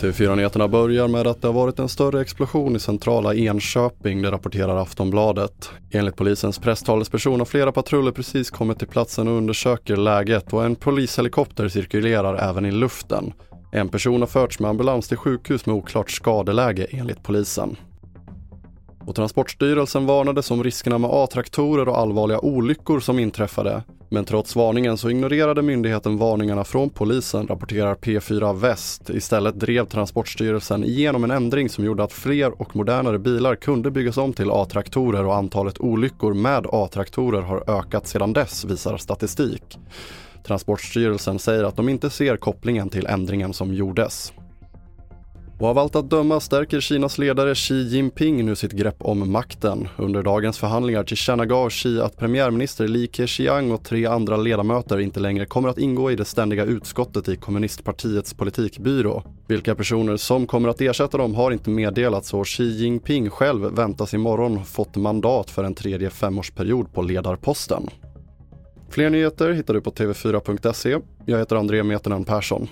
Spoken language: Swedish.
TV4-nyheterna börjar med att det har varit en större explosion i centrala Enköping, det rapporterar Aftonbladet. Enligt polisens presstalesperson har flera patruller precis kommit till platsen och undersöker läget och en polishelikopter cirkulerar även i luften. En person har förts med ambulans till sjukhus med oklart skadeläge enligt polisen. Och Transportstyrelsen varnade om riskerna med A-traktorer och allvarliga olyckor som inträffade. Men trots varningen så ignorerade myndigheten varningarna från polisen, rapporterar P4 Väst. Istället drev Transportstyrelsen igenom en ändring som gjorde att fler och modernare bilar kunde byggas om till A-traktorer och antalet olyckor med A-traktorer har ökat sedan dess, visar statistik. Transportstyrelsen säger att de inte ser kopplingen till ändringen som gjordes. Och av allt att döma stärker Kinas ledare Xi Jinping nu sitt grepp om makten. Under dagens förhandlingar tillkännagav Xi att premiärminister Li Keqiang och tre andra ledamöter inte längre kommer att ingå i det ständiga utskottet i kommunistpartiets politikbyrå. Vilka personer som kommer att ersätta dem har inte meddelats och Xi Jinping själv väntas imorgon fått mandat för en tredje femårsperiod på ledarposten. Fler nyheter hittar du på tv4.se. Jag heter André Metenen Persson.